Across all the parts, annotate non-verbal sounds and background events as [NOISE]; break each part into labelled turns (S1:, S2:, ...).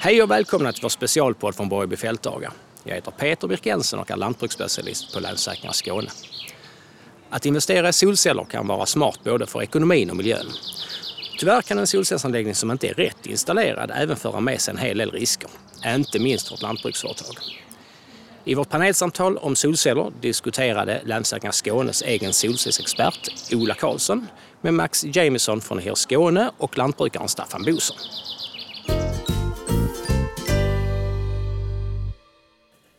S1: Hej och välkomna till vår specialpodd från Borgby Fältdagar. Jag heter Peter Birkensen och är lantbruksspecialist på Länsförsäkringar Skåne. Att investera i solceller kan vara smart både för ekonomin och miljön. Tyvärr kan en solcellsanläggning som inte är rätt installerad även föra med sig en hel del risker, inte minst för ett lantbruksföretag. I vårt panelsamtal om solceller diskuterade Länsförsäkringar Skånes egen solcellsexpert Ola Karlsson med Max Jamison från HIR Skåne och lantbrukaren Staffan Boser.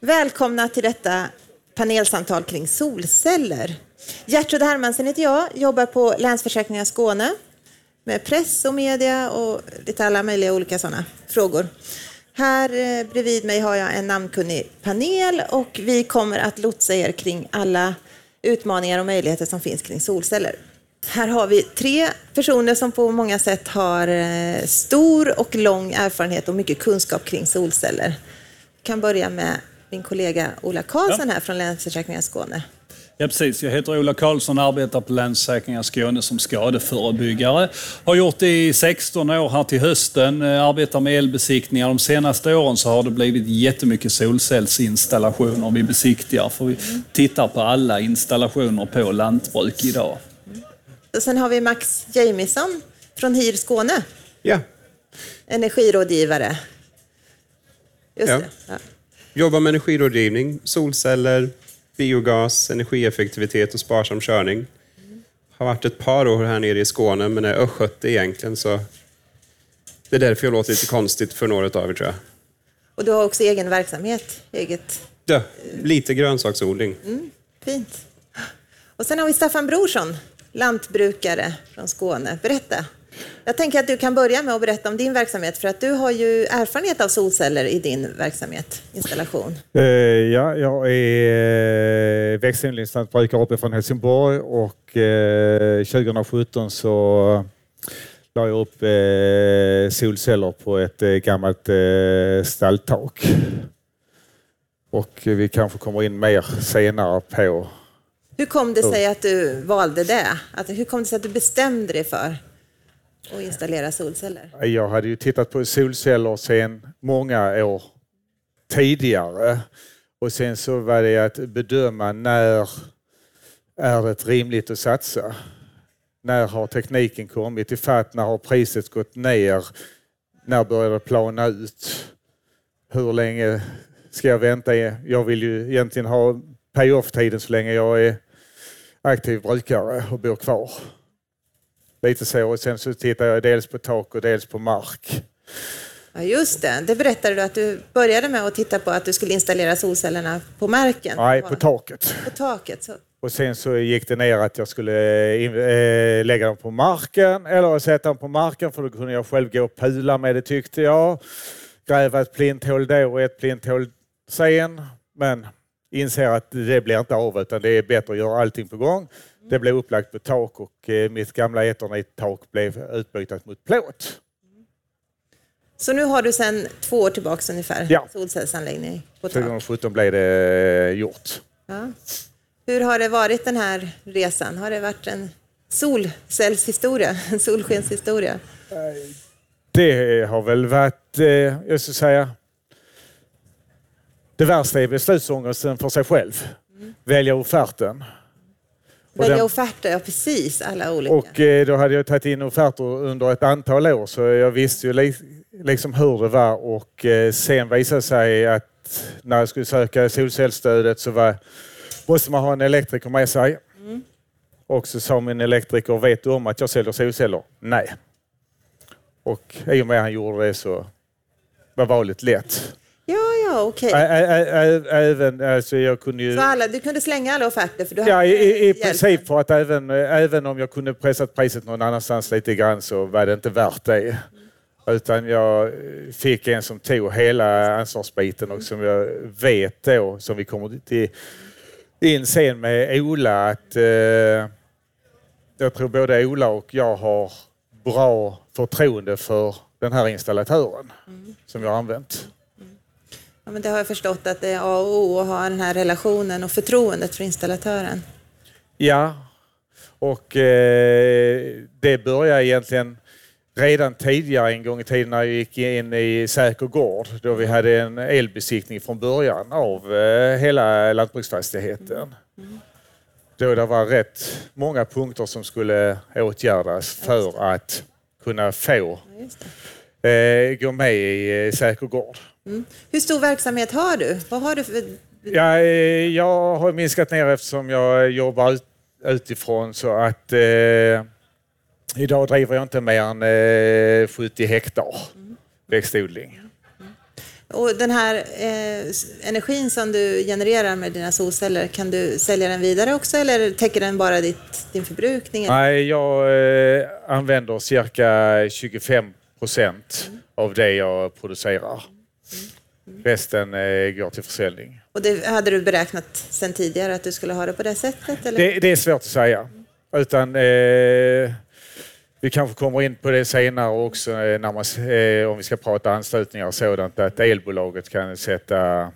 S2: Välkomna till detta panelsamtal kring solceller. Gertrud Hermansen heter jag, jobbar på Länsförsäkringar Skåne med press och media och lite alla möjliga olika sådana frågor. Här eh, bredvid mig har jag en namnkunnig panel och vi kommer att lotsa er kring alla utmaningar och möjligheter som finns kring solceller. Här har vi tre personer som på många sätt har eh, stor och lång erfarenhet och mycket kunskap kring solceller. Vi kan börja med min kollega Ola Karlsson ja. här från Länsförsäkringar Skåne.
S3: Ja, precis. Jag heter Ola Karlsson och arbetar på Länsförsäkringar Skåne som skadeförebyggare. Har gjort det i 16 år här till hösten. Eh, arbetar med elbesiktningar. De senaste åren så har det blivit jättemycket solcellsinstallationer vi besiktigar. För vi tittar på alla installationer på lantbruk idag.
S2: Och sen har vi Max Jamison från HIR Skåne.
S4: Ja.
S2: Energirådgivare. Just
S4: ja.
S2: det. Ja.
S4: Jobbar med energirådgivning, solceller, biogas, energieffektivitet och sparsam körning. Har varit ett par år här nere i Skåne, men är östgöte egentligen, så det är därför jag låter lite konstigt för några av er, tror jag.
S2: Och du har också egen verksamhet? Eget...
S4: Ja, lite grönsaksodling.
S2: Mm, fint. Och sen har vi Staffan Brorsson, lantbrukare från Skåne. Berätta. Jag tänker att du kan börja med att berätta om din verksamhet för att du har ju erfarenhet av solceller i din verksamhet, installation.
S5: Uh, ja, jag är uh, växtodlingslantbrukare uppe från Helsingborg och uh, 2017 så la jag upp solceller på ett gammalt stalltak. Och vi kanske kommer in mer senare på
S2: hur kom det sig att du valde det? Alltså, hur kom det sig att du bestämde dig för och installera solceller?
S5: Jag hade ju tittat på solceller sedan många år tidigare. Och sen så var det att bedöma när är det rimligt att satsa? När har tekniken kommit ifatt? När har priset gått ner? När börjar det plana ut? Hur länge ska jag vänta? Jag vill ju egentligen ha pay-off-tiden så länge jag är aktiv brukare och bor kvar. Lite så. Och sen så tittar jag dels på tak och dels på mark.
S2: Ja, just det. Det berättade du att du började med att titta på att du skulle installera solcellerna på marken.
S5: Nej, på taket.
S2: På taket. Så.
S5: Och sen så gick det ner att jag skulle äh, lägga dem på marken eller sätta dem på marken för då kunde jag själv gå och pula med det tyckte jag. Gräva ett plinthål då och ett plinthål sen. Men inser att det blir inte av utan det är bättre att göra allting på gång. Det blev upplagt på tak och eh, mitt gamla eternit-tak blev utbytt mot plåt.
S2: Så nu har du sedan två år tillbaka ungefär
S5: ja.
S2: solcellsanläggning
S5: på tak? 2017 blev det eh, gjort.
S2: Ja. Hur har det varit den här resan? Har det varit en solcellshistoria, [LAUGHS] en solskenshistoria?
S5: Det har väl varit, eh, jag ska säga, det värsta är beslutsångesten för sig själv. Mm. Välja offerten.
S2: Välja den, offerter, ja precis. Alla olika.
S5: Och eh, då hade jag tagit in offerter under ett antal år så jag visste ju li, liksom hur det var och eh, sen visade sig att när jag skulle söka solcellsstödet så var, måste man ha en elektriker med sig. Mm. Och så sa min elektriker, vet du om att jag säljer solceller? Nej. Och i och med att han gjorde det så var valet lätt.
S2: Ja, ja, okej. Okay.
S5: Även, alltså jag kunde ju...
S2: Så alla, du kunde slänga alla offerter? För du
S5: ja, i, i princip för att även, även om jag kunde pressat priset någon annanstans lite grann så var det inte värt det. Mm. Utan jag fick en som tog hela ansvarsbiten och som jag vet då, som vi kommer till in sen med Ola, att eh, jag tror både Ola och jag har bra förtroende för den här installatören mm. som jag har använt.
S2: Ja, men det har jag förstått att det är A och O att ha den här relationen och förtroendet för installatören.
S5: Ja, och eh, det börjar egentligen redan tidigare en gång i tiden när jag gick in i Säker gård då vi hade en elbesiktning från början av eh, hela lantbruksfastigheten. Då det var rätt många punkter som skulle åtgärdas för att kunna få eh, gå med i eh, Säker gård.
S2: Hur stor verksamhet har du? Vad har du för...
S5: Ja, eh, jag har minskat ner eftersom jag jobbar ut, utifrån så att eh, idag driver jag inte mer än eh, 70 hektar växtodling.
S2: Och den här eh, energin som du genererar med dina solceller, kan du sälja den vidare också eller täcker den bara ditt, din förbrukning?
S5: Nej, jag eh, använder cirka 25 procent av det jag producerar. Resten eh, går till försäljning.
S2: Och det hade du beräknat sedan tidigare att du skulle ha det på det sättet? Eller?
S5: Det, det är svårt att säga. Utan, eh, vi kanske kommer in på det senare också eh, när man, eh, om vi ska prata anslutningar och sådant. Att elbolaget kan sätta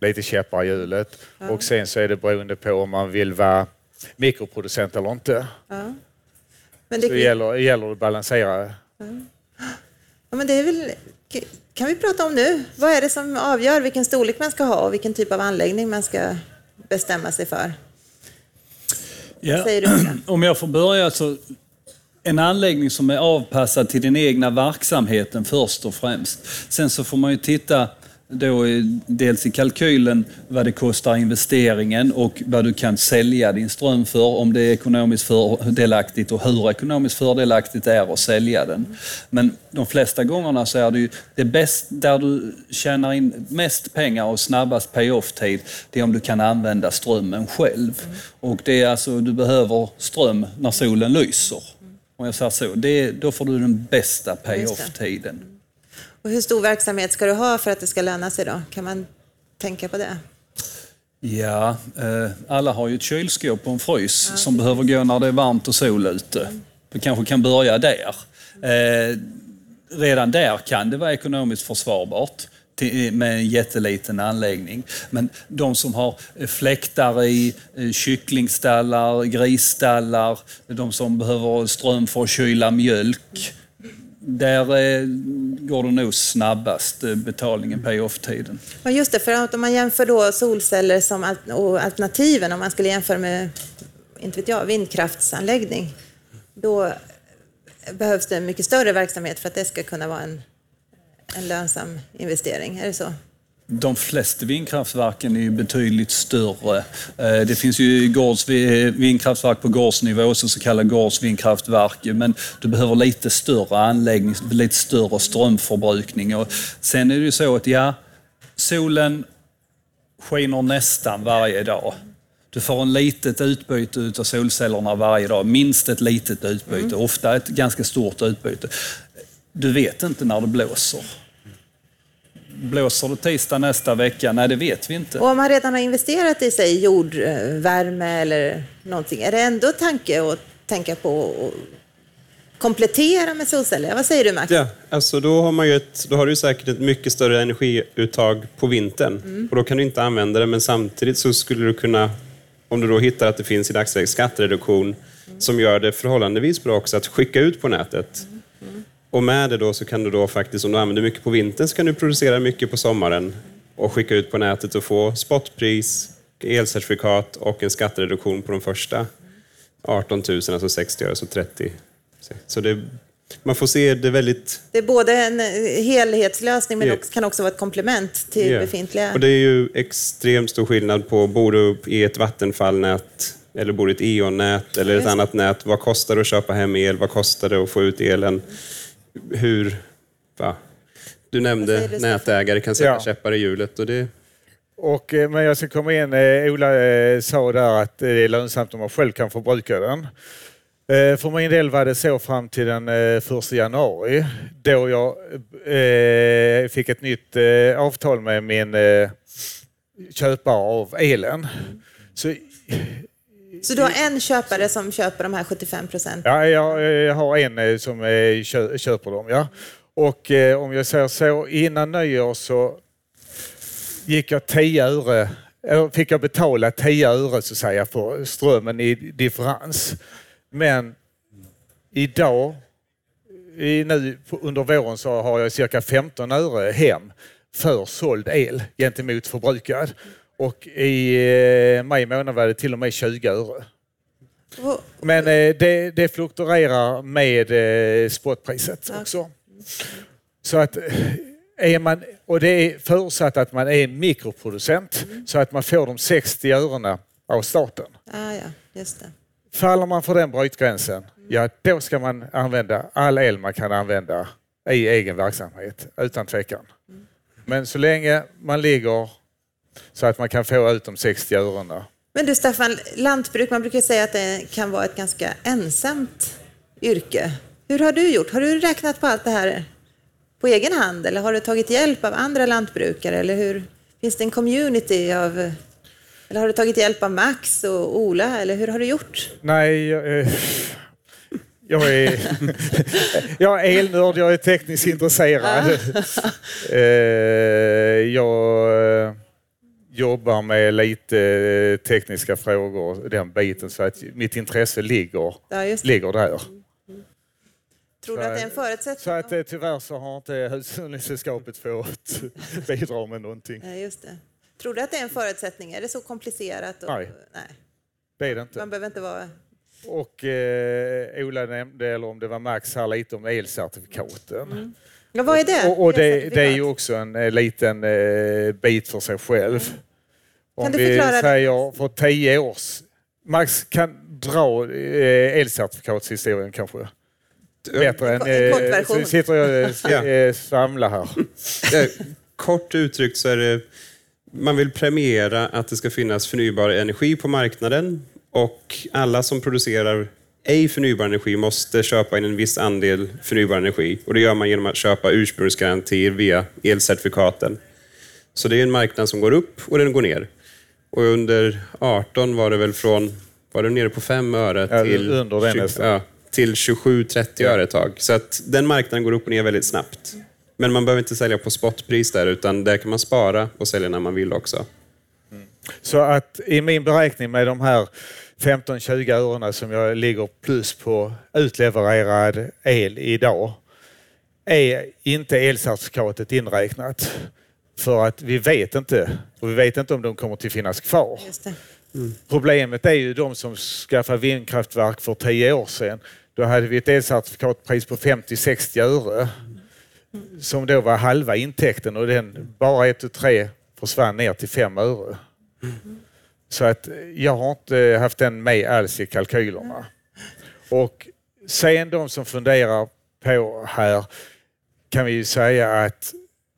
S5: lite käppar i hjulet. Och sen så är det beroende på om man vill vara mikroproducent eller inte.
S2: Ja. Men
S5: Så
S2: det,
S5: det gäller, det gäller att balansera.
S2: ja, men det är väl, kan vi prata om nu? Vad är det som avgör vilken storlek man ska ha och vilken typ av anläggning man ska bestämma sig för?
S3: Ja. [CLEARS THROAT] Om jag får börja så en anläggning som är avpassad till den egna verksamheten först och främst. Sen så får man ju titta då dels i kalkylen vad det kostar investeringen och vad du kan sälja din ström för, om det är ekonomiskt fördelaktigt och hur ekonomiskt fördelaktigt det är att sälja den. Men de flesta gångerna så är det ju det bäst, där du tjänar in mest pengar och snabbast pay-off-tid, det är om du kan använda strömmen själv. Och det är alltså, du behöver ström när solen lyser. Om jag säger så, det, då får du den bästa pay-off-tiden.
S2: Och hur stor verksamhet ska du ha för att det ska löna sig då? Kan man tänka på det?
S3: Ja, eh, alla har ju ett kylskåp och en frys som behöver gå när det är varmt och sol ute. Du kanske kan börja där. Eh, redan där kan det vara ekonomiskt försvarbart till, med en jätteliten anläggning. Men de som har fläktar i eh, kycklingstallar, grisstallar, de som behöver ström för att kyla mjölk. Där går det nog snabbast, eh, betalningen pay-off-tiden.
S2: Ja, just det, för att om man jämför då solceller som och alternativen, om man skulle jämföra med inte vet jag, vindkraftsanläggning, då behövs det en mycket större verksamhet för att det ska kunna vara en, en lönsam investering. Är det så?
S3: De flesta vindkraftverken är betydligt större. Eh, Det finns ju gårds, vindkraftverk på gårdsnivå, så så kallade gårdsvindkraftverk, men du behöver lite större anläggning, lite större strömförbrukning. Och sen är det ju så att ja, solen skiner nästan varje dag. Du får en litet utbyte av solcellerna varje dag, minst ett litet utbyte, ofta ett ganska stort utbyte. Du vet inte när det blåser. Blåser det tisdag nästa vecka? Nej, det vet vi inte.
S2: Och om man redan har investerat i sig jordvärme eller någonting, är det ändå tanke att tänka på att komplettera med solceller? Vad säger du Max?
S4: Ja, alltså då har, man ju ett, då har du säkert ett mycket större energiuttag på vintern. Och då kan du inte använda det, men samtidigt så skulle du kunna, om du då hittar att det finns i dagsläget skattereduktion som gör det förhållandevis bra också att skicka ut på nätet. Och med det då så kan du då faktiskt, om du använder mycket på vintern, så kan du producera mycket på sommaren och skicka ut på nätet och få spotpris, elcertifikat och en skattereduktion på de första 18 000, alltså 60 öre, så 30. Så det, man får se det väldigt...
S2: Det är både en eh, helhetslösning men också, kan också vara ett komplement till
S4: Ja.
S2: befintliga...
S4: Och det är ju extremt stor skillnad på, bor du i ett vattenfallnät eller bor i ett EON-nät eller ett annat nät. Vad kostar det att köpa hem el? Vad kostar det att få ut elen? Hur... Va? Du nämnde nätägare kan sätta
S5: Ja.
S4: käppar i hjulet och det...
S5: Och, eh, men jag ska komma in, eh, Ola eh, sa där att det är lönsamt om man själv kan förbruka den. För min del var det så fram till den eh, 1 januari då jag fick ett nytt avtal med min köpare av elen. Så,
S2: Så du har en köpare som köper de här 75 procent?
S5: ja, jag, har en eh, som eh, kö, köper dem. Ja. Och eh, om jag säger så, innan nyår så gick jag 10 öre, fick jag betala 10 öre så säga för strömmen i differens. Men idag i, nu under våren så har jag cirka 15 öre hem för såld el gentemot förbrukad. Och i eh, maj månad var det till och med 20 öre. Men eh, det, det fluktuerar med eh, spotpriset också. Så att är man, och det är förutsatt att man är mikroproducent så att man får de 60 örena av staten.
S2: Ah, ja, just det.
S5: Faller man för den brytgränsen, ja då ska man använda all el man kan använda i egen verksamhet, utan tvekan. Men så länge man ligger så att man kan få ut de 60 örena.
S2: Men du Staffan, lantbruk, man brukar säga att det kan vara ett ganska ensamt yrke. Hur har du gjort? Har du räknat på allt det här på egen hand eller har du tagit hjälp av andra lantbrukare? Eller hur? Finns det en community av... Eller har du tagit hjälp av Max och Ola? Eller hur har du gjort?
S5: Nej, jag, eh, jag är, [LAUGHS] jag är elnörd, jag är tekniskt intresserad. Eh, jag eh, jobbar med lite eh, tekniska frågor, den biten, så att mitt intresse ligger,
S2: Ja,
S5: ligger där.
S2: Tror du att det är en förutsättning?
S5: Så att eh, tyvärr så har inte Hushållningssällskapet fått [LAUGHS] bidra med någonting.
S2: Ja, just det. Tror du att det är en förutsättning? Är det så komplicerat? Och...
S5: Nej.
S2: Nej.
S5: Det är det inte.
S2: Man behöver inte vara...
S5: Och eh, Ola nämnde, eller om det var Max här, lite om elcertifikaten.
S2: Ja, vad är det?
S5: Och, och det, det är ju också en eh, liten eh, bit för sig själv. Om
S2: du
S5: vi säger för tio års... Max kan dra eh, elcertifikatshistorien kanske. Bättre än... Eh, så sitter jag och eh, [LAUGHS] svamlar här. [LAUGHS]
S4: Kort uttryckt så är det, man vill premiera att det ska finnas förnybar energi på marknaden och alla som producerar ej förnybar energi måste köpa in en viss andel förnybar energi. Och det gör man genom att köpa ursprungsgarantier via elcertifikaten. Så det är en marknad som går upp och den går ner. Och under 18 var det väl från, var det nere på 5 öre
S5: Ja,
S4: till,
S5: under den
S4: 20
S5: nästan.
S4: ja, till 27-30 öre ett tag. Så att den marknaden går upp och ner väldigt snabbt. Men man behöver inte sälja på spotpris där, utan där kan man spara och sälja när man vill också.
S5: Så att i min beräkning med de här 15-20 örena som jag ligger plus på utlevererad el idag är inte elcertifikatet inräknat. För att vi vet inte, och vi vet inte om de kommer att finnas kvar.
S2: Just det.
S5: Problemet är ju de som skaffade vindkraftverk för 10 år sedan. Då hade vi ett elcertifikatpris på 50-60 öre som då var halva intäkten och den bara ett och tre försvann ner till 5 öre. Så att jag har inte haft den med alls i kalkylerna. Och sen de som funderar på här kan vi ju säga att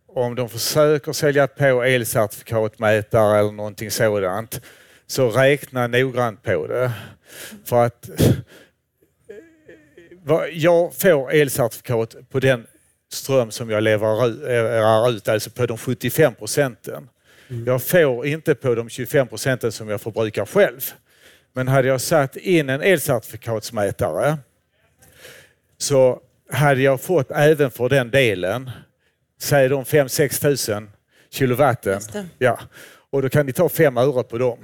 S5: om de försöker sälja på elcertifikatmätare eller någonting sådant så räkna noggrant på det. För att eh, jag får elcertifikat på den ström som jag levererar ut, alltså på de 75 procenten. Jag får inte på de 25 procenten som jag förbrukar själv. Men hade jag satt in en elcertifikatsmätare så hade jag fått även för den delen, säg de 5-6 tusen kilowatten.
S2: Just det.
S5: Ja. Och då kan ni ta 5 öre på dem.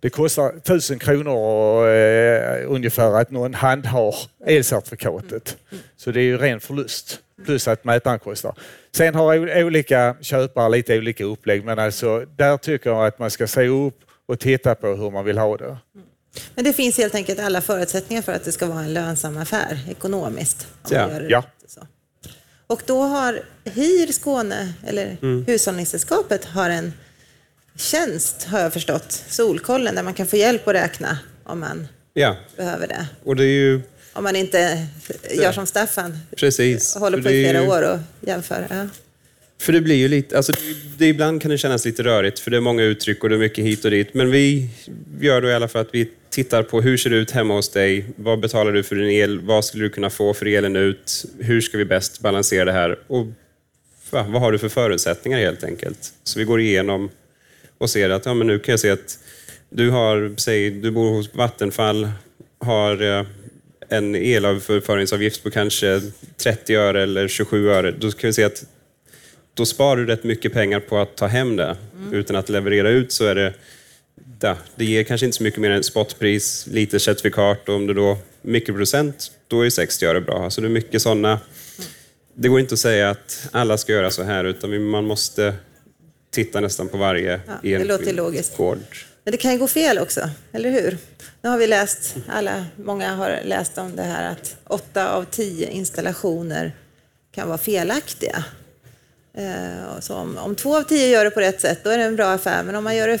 S5: Det kostar 1000 kronor eh, ungefär att någon handhar elcertifikatet. Så det är ju ren förlust. Plus att mätaren kostar. Sen har olika köpare lite olika upplägg men alltså där tycker jag att man ska se upp och titta på hur man vill ha det.
S2: Men det finns helt enkelt alla förutsättningar för att det ska vara en lönsam affär ekonomiskt.
S4: Ja.
S2: gör det
S5: Ja.
S2: Och då har HIR Skåne, eller
S5: Mm.
S2: Hushållningssällskapet, har en tjänst, har jag förstått, Solkollen, där man kan få hjälp att räkna om man
S4: Ja,
S2: behöver det.
S4: och det är ju
S2: Om man inte gör som Staffan,
S4: precis.
S2: håller på i flera
S4: ju-
S2: år och jämför. Ja.
S4: För det blir ju lite, alltså det, det, ibland kan det kännas lite rörigt för det är många uttryck och det är mycket hit och dit. Men vi gör då i alla fall att vi tittar på hur ser det ut hemma hos dig? Vad betalar du för din el? Vad skulle du kunna få för elen ut? Hur ska vi bäst balansera det här? Och va, vad har du för förutsättningar helt enkelt? Så vi går igenom och ser att ja, men nu kan jag se att du har, säg, du bor hos Vattenfall, har eh, en elavföringsavgift på kanske 30 öre eller 27 öre. Då kan vi se att då sparar du rätt mycket pengar på att ta hem det. Utan att leverera ut så är det, ja, det ger kanske inte så mycket mer än spotpris, lite certifikat och om du då mikroprocent, då är 60 öre bra. Alltså det är mycket sådana det går inte att säga att alla ska göra så här, utan man måste titta nästan på varje
S2: Ja, logiskt.
S4: gård.
S2: Men det kan ju gå fel också, eller hur? Nu har vi läst, alla, många har läst om det här att åtta av tio installationer kan vara felaktiga. Eh, så om, om två av tio gör det på rätt sätt, då är det en bra affär. Men om man gör det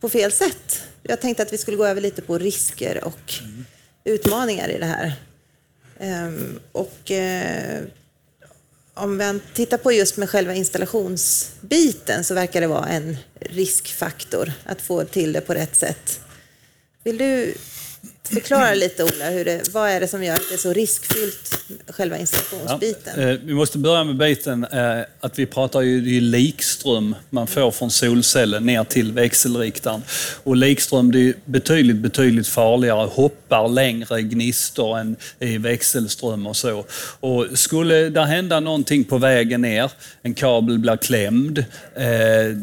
S2: på fel sätt. Jag tänkte att vi skulle gå över lite på risker och utmaningar i det här. Ehm, och eh, om vi tittar på just med själva installationsbiten så verkar det vara en riskfaktor att få till det på rätt sätt. Vill du förklara lite Ola, hur det, vad är det som gör att det är så riskfyllt, själva installationsbiten?
S3: Eh, Vi måste börja med biten eh, att vi pratar ju det är likström man får från solcellen ner till växelriktaren. Och likström det är betydligt, betydligt farligare, hoppar längre gnistor än i växelström och så. Och skulle det hända någonting på vägen ner, en kabel blir klämd, eh,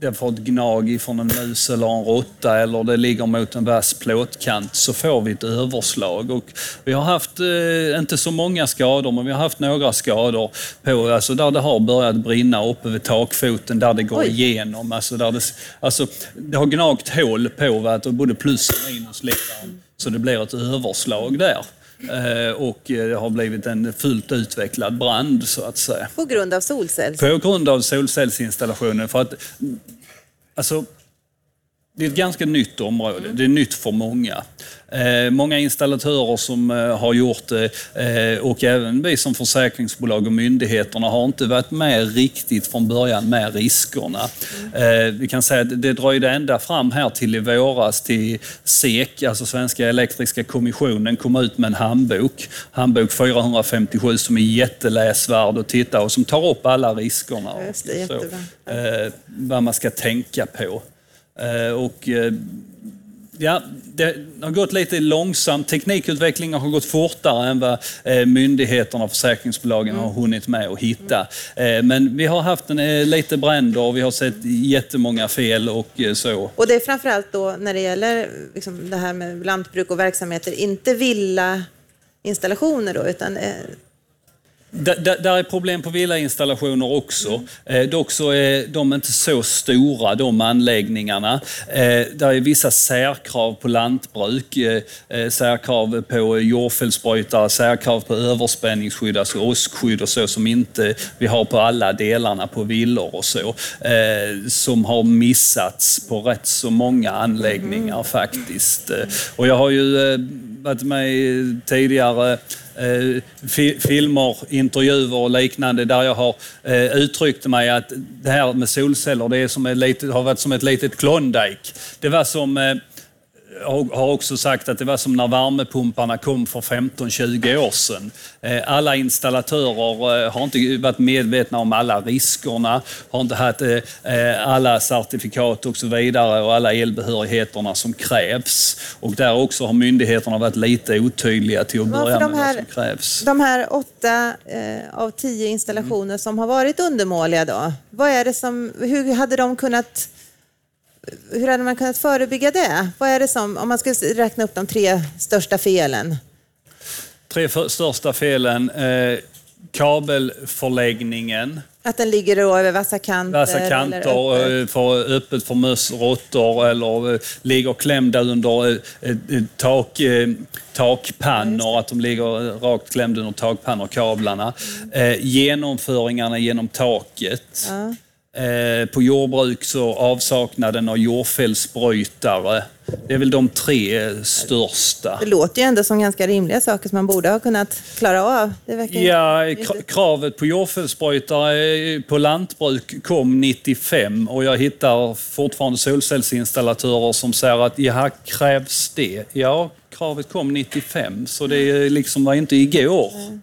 S3: det får ett gnag från en mus eller en råtta eller det ligger mot en vass plåtkant så får vi ett överslag. Och vi har haft, eh, inte så många skador, men vi har haft några skador på, alltså där det har börjat brinna uppe vid takfoten, där det går
S2: Oj.
S3: igenom. Alltså där det, alltså, det har gnagt hål på och både plus och minusledaren, så det blir ett överslag där. Eh, och eh, det har blivit en fullt utvecklad brand så att säga.
S2: På grund av solcells...
S3: På grund av solcellsinstallationen. För att, alltså, det är ett ganska nytt område. Det är nytt för många. Eh, många installatörer som eh, har gjort det eh, och även vi som försäkringsbolag och myndigheterna har inte varit med riktigt från början med riskerna. Eh, vi kan säga att det dröjde ända fram här till i våras till SEK, alltså Svenska Elektriska Kommissionen, kom ut med en handbok. Handbok 457 som är jätteläsvärd att titta och som tar upp alla riskerna. och
S2: Just det,
S3: så,
S2: jättebra.
S3: eh, vad man ska tänka på. Eh, och, eh, ja, det har gått lite långsamt. Teknikutvecklingen har gått fortare än vad eh, myndigheterna och försäkringsbolagen har hunnit med att hitta. Men vi har haft en, lite bränder och vi har sett jättemånga fel och så.
S2: Och det är framförallt då när det gäller liksom det här med lantbruk och verksamheter, inte villa installationer då, utan
S3: där, är problem på villainstallationer också. Eh, dock så är de inte så stora, de anläggningarna. Eh, där är vissa särkrav på lantbruk, eh, särkrav på jordfelsbrytare, särkrav på överspänningsskydd, alltså åskskydd och så, som inte vi har på alla delarna på villor och så. Eh, som har missats på rätt så många anläggningar faktiskt. Eh, Och jag har ju varit med i tidigare eh, fi- filmer, intervjuer och liknande där jag har eh, uttryckt mig att det här med solceller det är som ett litet, har varit som ett litet Klondike. Det var som eh, har också sagt att det var som när värmepumparna kom för 15-20 år sedan. Eh, Alla installatörer eh, har inte varit medvetna om alla riskerna, har inte haft eh, alla certifikat och så vidare och alla elbehörigheterna som krävs. Och där också har myndigheterna varit lite otydliga till att börja med vad
S2: här-
S3: som krävs.
S2: de här åtta av tio installationer som har varit undermåliga då, vad är det som, hur hade de kunnat hur hade man kunnat förebygga det? Vad är det som, om man skulle räkna upp de tre största felen?
S3: Tre för, största felen. Eh, kabelförläggningen.
S2: Att den ligger då över vassa kanter?
S3: Vassa kanter,
S2: öppet?
S3: eh, för öppet för möss, råttor eller eh, ligger klämda under eh, tak, takpannor, att de ligger rakt klämda under takpannor, kablarna. Eh, genomföringarna genom taket.
S2: Ja.
S3: Eh, på jordbruk så avsaknaden av jordfällsbrytare. Det är väl de tre största.
S2: Det låter ju ändå som ganska rimliga saker som man borde ha kunnat klara av.
S3: Ja, kra- kravet på jordfällsbrytare på lantbruk kom 95 och jag hittar fortfarande solcellsinstallatörer som säger att jaha, krävs det? Ja, kravet kom 95 så det är liksom var inte igår eh,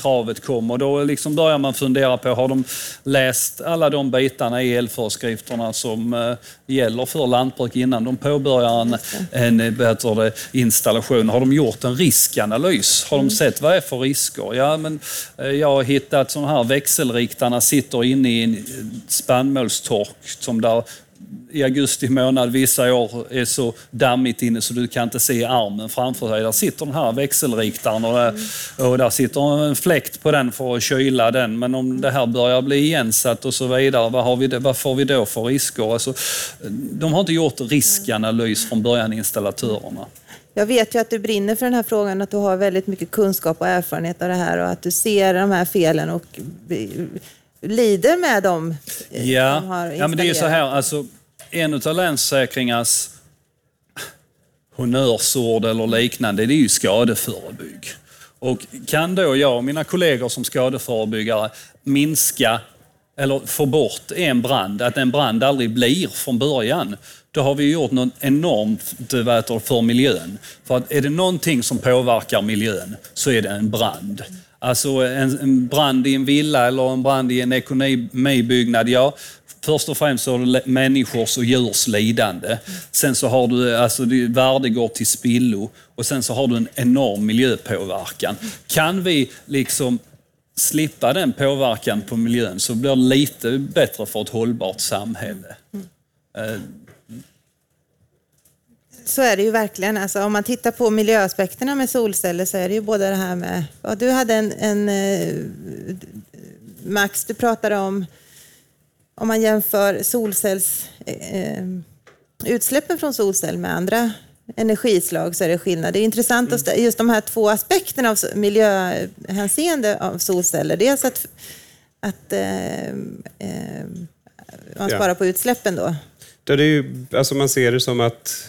S3: kravet kom och då liksom börjar man fundera på, har de läst alla de bitarna i elföreskrifterna som eh, gäller för lantbruk innan de påbörjar en, en eh, heter det, installation? Har de gjort en riskanalys? Har de sett vad det är för risker? Ja, men eh, jag har hittat sådana här växelriktarna sitter inne i en spannmålstork som där i augusti månad vissa år är så dammigt inne så du kan inte se armen framför dig. Där sitter den här växelriktaren och, där, och där sitter en fläkt på den för att kyla den. Men om det här börjar bli igensatt och så vidare, vad, har vi, vad får vi då för risker? Alltså, de har inte gjort riskanalys från början, installatörerna.
S2: Jag vet ju att du brinner för den här frågan, att du har väldigt mycket kunskap och erfarenhet av det här och att du ser de här felen och lider med dem
S3: eh, ja. har Ja, men det är så här, alltså, en av Länsförsäkringars honnörsord eller liknande, det är ju skadeförebygg. Och kan då jag och mina kollegor som skadeförebyggare minska eller få bort en brand, att en brand aldrig blir från början, då har vi gjort något enormt för miljön. För att är det någonting som påverkar miljön så är det en brand. Alltså en, en brand i en villa eller en brand i en ekonomibyggnad, ja, Först och främst så har du människors och djurs lidande. Sen så har du, alltså värde går till spillo och sen så har du en enorm miljöpåverkan. Kan vi liksom slippa den påverkan på miljön så blir det lite bättre för ett hållbart samhälle. Mm.
S2: Så är det ju verkligen. Alltså, om man tittar på miljöaspekterna med solceller så är det ju både det här med... Ja, du hade en, en eh, Max, du pratade om om man jämför solcells, eh, utsläppen från solcell med andra energislag så är det skillnad. Det är intressant mm. att just de här två aspekterna av miljöhänseende av solceller. Dels att, att eh, eh, man sparar ja. på utsläppen då.
S4: Det är ju, alltså man ser det som att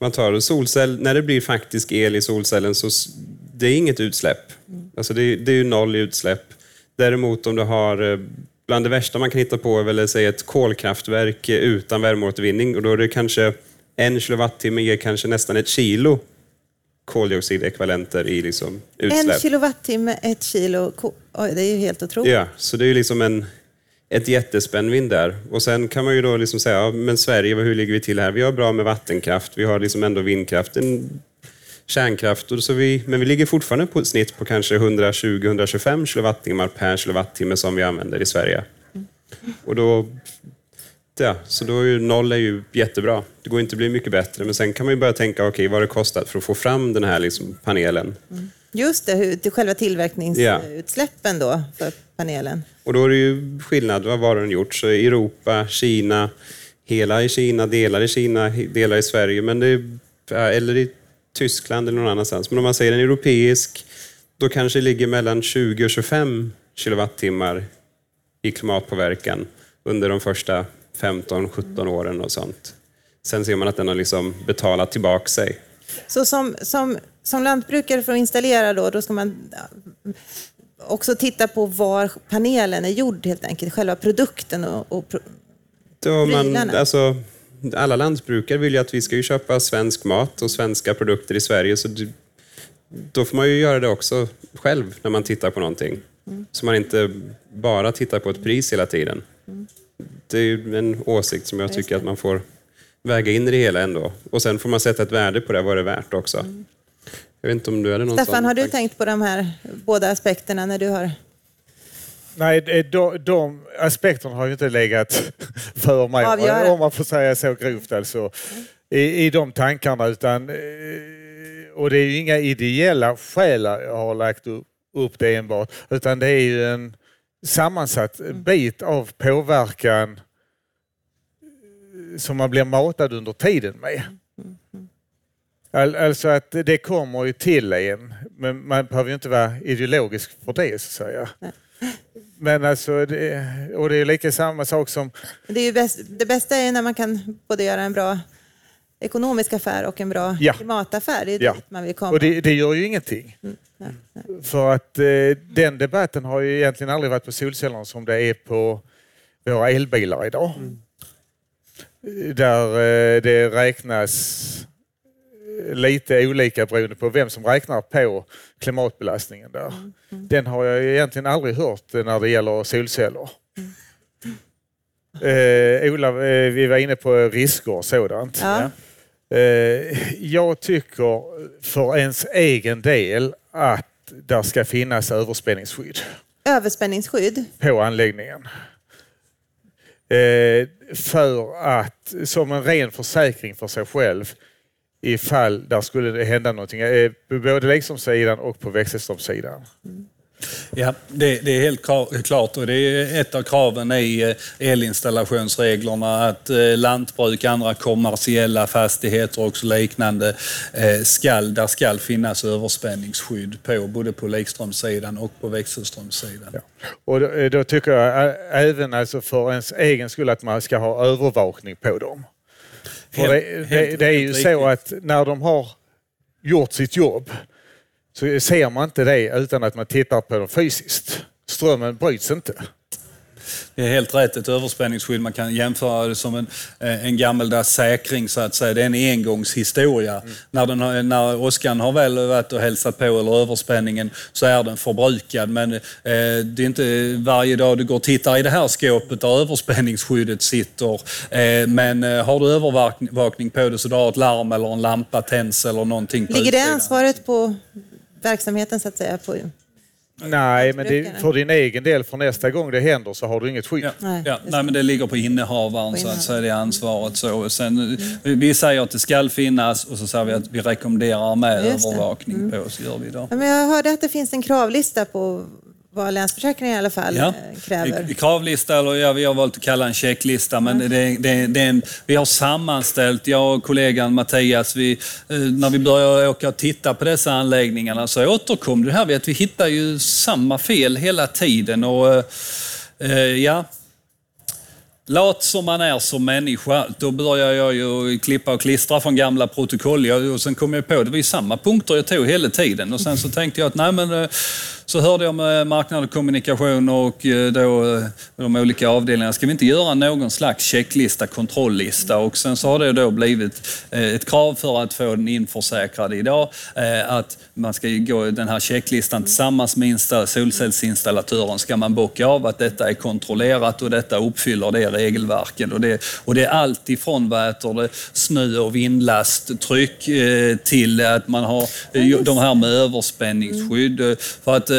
S4: man tar solcell, när det blir faktisk el i solcellen så det är inget utsläpp. Mm. Alltså det, det är ju noll i utsläpp. Däremot om du har eh, bland det värsta man kan hitta på är väl säga ett kolkraftverk utan värmeåtervinning och då är det kanske en kilowattimme ger kanske nästan ett kilo koldioxidekvivalenter i liksom utsläpp.
S2: En kilowattimme, ett kilo, Oj, det är ju helt otroligt.
S4: Ja, så det är liksom en, ett jättespännvidd där. Och sen kan man ju då liksom säga, ja, men Sverige, hur ligger vi till här? Vi har bra med vattenkraft, vi har liksom ändå vindkraften, kärnkraft, och så vi, men vi ligger fortfarande på ett snitt på kanske 120-125 kilowattimmar per kilowattimme som vi använder i Sverige. Och då, ja, så då är noll är ju jättebra. Det går inte att bli mycket bättre, men sen kan man ju börja tänka, okej, okay, vad har det kostat för att få fram den här liksom, panelen?
S2: Just det, hur, till själva tillverkningsutsläppen då för panelen.
S4: Och då är det ju skillnad, vad har den gjort? Så Europa, Kina, hela i Kina, delar i Kina, delar i Sverige, men det eller i Tyskland eller någon annanstans. Men om man säger en europeisk, då kanske det ligger mellan 20 och 25 kilowattimmar i klimatpåverkan under de första 15-17 åren och sånt. Sen ser man att den har liksom betalat tillbaka sig.
S2: Så som, som, som lantbrukare för att installera då, då ska man också titta på var panelen är gjord helt enkelt, själva produkten och, och
S4: då man, alltså, alla lantbrukare vill ju att vi ska ju köpa svensk mat och svenska produkter i Sverige, så då får man ju göra det också själv när man tittar på någonting. Mm. Så man inte bara tittar på ett pris hela tiden. Mm. Det är ju en åsikt som jag tycker att man får väga in i det hela ändå. Och sen får man sätta ett värde på det, vad det är värt också. Mm. Jag vet inte om du hade någon
S2: Staffan, har du tänkt på de här båda aspekterna när du har
S5: Nej, de, de aspekterna har ju inte legat [LAUGHS] för mig, Avgöra. om man får säga så grovt alltså, i, i de tankarna. Utan, eh, och det är ju inga ideella skäl jag har lagt upp det enbart, utan det är ju en sammansatt mm. bit av påverkan som man blir matad under tiden med. Alltså att det kommer ju till en, men man behöver ju inte vara ideologisk för det så att säga. Men alltså, det, och det är lika samma sak som...
S2: Det, är bäst, det bästa är när man kan både göra en bra ekonomisk affär och en bra ja. klimataffär. Det är ja. dit man vill komma.
S5: Och det, det gör ju ingenting. Mm. Nej, nej. För att eh, den debatten har ju egentligen aldrig varit på solcellerna som det är på våra elbilar idag. Mm. Där eh, det räknas lite olika beroende på vem som räknar på klimatbelastningen där. Mm. Mm. Den har jag egentligen aldrig hört när det gäller solceller. Mm. Eh, Ola, eh, vi var inne på risker och sådant. Ja. Eh, jag tycker för ens egen del att där ska finnas överspänningsskydd.
S2: Överspänningsskydd?
S5: På anläggningen. Eh, för att, som en ren försäkring för sig själv ifall där skulle det hända någonting. Både lekströmssidan och på växelströmssidan.
S3: Ja, det, det, är helt klart och det är ett av kraven i eh, elinstallationsreglerna att eh, lantbruk, andra kommersiella fastigheter och liknande, eh, skall, där ska finnas överspänningsskydd på både på likströmssidan och på växelströmssidan. Ja.
S5: Och då, då, tycker jag även alltså för ens egen skull att man ska ha övervakning på dem. För det, det, det, är ju så att när de har gjort sitt jobb så ser man inte det utan att man tittar på dem fysiskt. Strömmen bryts inte.
S3: Det är helt rätt, ett överspänningsskydd. Man kan jämföra det som en, eh, en gammaldags säkring så att säga. Det är en engångshistoria. Mm. När, den när åskan har väl varit och hälsat på, eller överspänningen, så är den förbrukad. Men eh, det är inte varje dag du går och tittar i det här skåpet där överspänningsskyddet sitter. Eh, men eh, har du övervakning på det så du har ett larm eller en lampa tänds eller någonting.
S2: Ligger det ansvaret på verksamheten så att säga? På
S5: Nej, men det, för din egen del, för nästa gång det händer så har du inget skydd. Ja,
S3: nej, ja, nej men det ligger på innehavaren på så att säga, det ansvaret. Så. Sen, mm. Vi säger att det ska finnas och så säger vi att vi rekommenderar med övervakning mm. på, så gör vi.
S2: Ja, men jag hörde att det finns en kravlista på vad Länsförsäkringen i alla fall ja. Eh, kräver.
S3: Kravlista, eller ja, vi har valt att kalla en checklista, men mm. det, det, det en, vi har sammanställt, jag och kollegan Mattias, vi, eh, när vi började åka och titta på dessa anläggningarna så återkom det här vid att vi hittar ju samma fel hela tiden. Och, eh, ja, Lat som man är som människa, då börjar jag ju klippa och klistra från gamla protokoll. Och sen kom jag på, det var ju samma punkter jag tog hela tiden. Och sen så tänkte jag att nej men så hörde jag med marknad och kommunikation och eh, då eh, de olika avdelningarna, ska vi inte göra någon slags checklista, kontrolllista? Och sen så har det då blivit eh, ett krav för att få den införsäkrad idag, att man ska gå den här checklistan tillsammans med solcellsinstallatören ska man bocka av att detta är kontrollerat och detta uppfyller det regelverket. Och det, och det är allt ifrån vad heter det, snö och vindlasttryck till att man har de här med överspänningsskydd. För att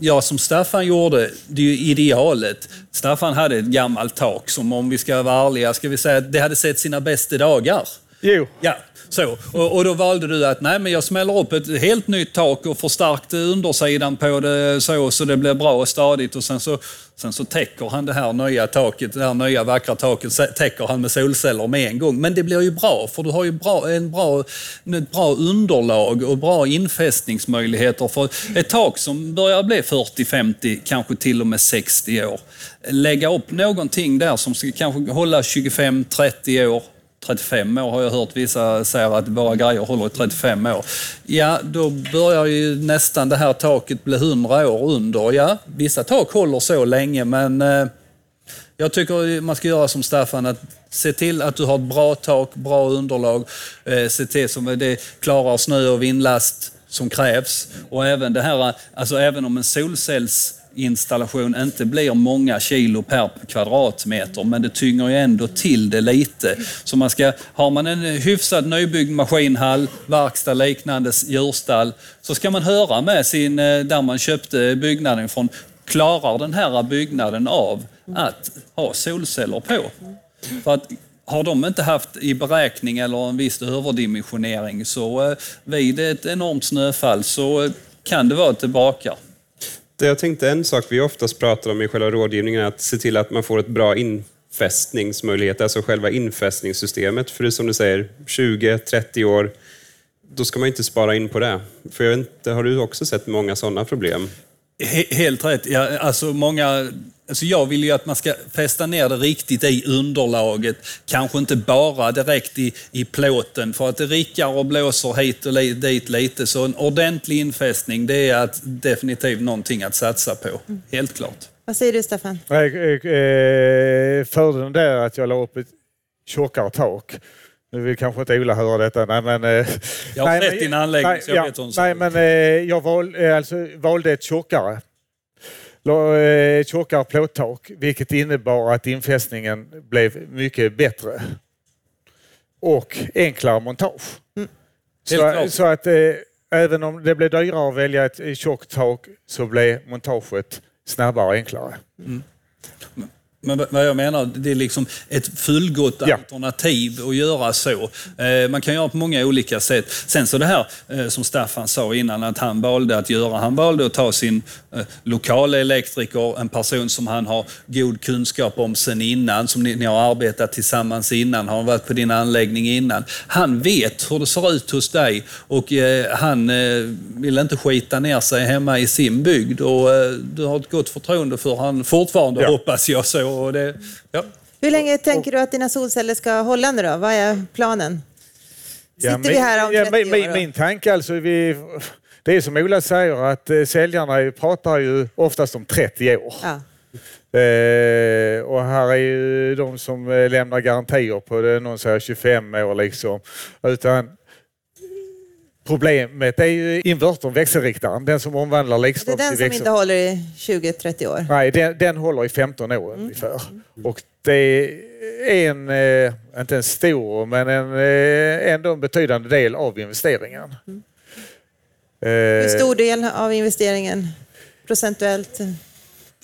S3: ja, som Staffan gjorde, det är ju idealet. Staffan hade ett gammalt tak som om vi ska vara ärliga, ska vi säga att det hade sett sina bästa dagar.
S5: Jo.
S3: Ja, så. Och, och, då valde du att nej, men jag smäller upp ett helt nytt tak och förstärkte undersidan på det så, så det blir bra och stadigt och sen så Sen så täcker han det här nya taket, det här nya vackra taket, täcker han med solceller med en gång. Men det blir ju bra, för du har ju bra, en bra, ett bra underlag och bra infästningsmöjligheter. För ett tak som börjar bli 40, 50, kanske till och med 60 år. Lägga upp någonting där som ska kanske hålla 25, 30 år 35 år har jag hört vissa säga att våra grejer håller i 35 år. Ja, då börjar ju nästan det här taket bli 100 år under. Ja, vissa tak håller så länge men eh, jag tycker man ska göra som Staffan, att se till att du har ett bra tak, bra underlag, eh, se till att det klarar snö och vindlast som krävs. Och även det här, alltså även om en solcells installation inte blir många kilo per kvadratmeter, men det tynger ju ändå till det lite. Så man ska, har man en hyfsad nybyggd maskinhall, verkstad, liknande djurstall, så ska man höra med sin, eh, där man köpte byggnaden från, klarar den här byggnaden av att ha solceller på? För att har de inte haft i beräkning eller en viss överdimensionering så eh, vid ett enormt snöfall så eh, kan det vara tillbaka.
S4: Jag tänkte en sak vi oftast pratar om i själva rådgivningen är att se till att man får ett bra infästningsmöjlighet, alltså själva infästningssystemet. För det är som du säger, 20-30 år, då ska man inte spara in på det. För jag vet inte, har du också sett många sådana problem?
S3: Helt rätt. Ja, alltså många Alltså jag vill ju att man ska fästa ner det riktigt i underlaget. Kanske inte bara direkt i, i plåten för att det rickar och blåser hit och dit lite. Så en ordentlig infästning det är att definitivt någonting att satsa på. Helt klart.
S2: Vad säger du Staffan?
S5: Eh, eh, fördelen där är att jag la upp ett tjockare tak. Nu vill kanske inte Ola höra detta. Nej, men,
S3: eh, jag har sett din anläggning nej, så jag ja, vet
S5: hon Nej, men jag val, alltså, valde ett tjockare tjockare plåttak vilket innebar att infästningen blev mycket bättre. Och enklare montage. Mm. Så, så, att eh, även om det blev dyrare att välja ett tjockt tak så blev montaget snabbare och enklare. Mm.
S3: Men vad jag menar, det är liksom ett fullgott
S5: Ja.
S3: alternativ att göra så. Eh, Man kan göra på många olika sätt. Sen så det här eh, som Staffan sa innan att han valde att göra. Han valde att ta sin eh, lokala elektriker, en person som han har god kunskap om sen innan, som ni, ni har arbetat tillsammans innan, har varit på din anläggning innan. Han vet hur det ser ut hos dig och han vill inte skita ner sig hemma i sin bygd och du har ett gott förtroende för han fortfarande
S5: Ja.
S3: hoppas jag så. Och det, ja.
S2: Hur länge tänker du att dina solceller ska hålla nu då? Vad är planen? Sitter vi här om 30
S5: min, min,
S2: år? då?
S5: min tanke alltså, vi, det är som Ola säger att eh, säljarna pratar ju oftast om 30 år.
S2: Ja.
S5: Eh, och här är ju de som eh, lämnar garantier på det, någon säger 25 år liksom. Utan problemet är ju invertorn, växelriktaren, den som omvandlar
S2: Det är
S5: likström
S2: den
S5: till
S2: som
S5: växel.
S2: inte håller i 20-30 år.
S5: Nej, den, den håller i 15 år ungefär. Och det är en, eh, inte en stor, men en, eh, ändå en betydande del av investeringen.
S2: Hur
S5: Eh,
S2: stor del av investeringen procentuellt?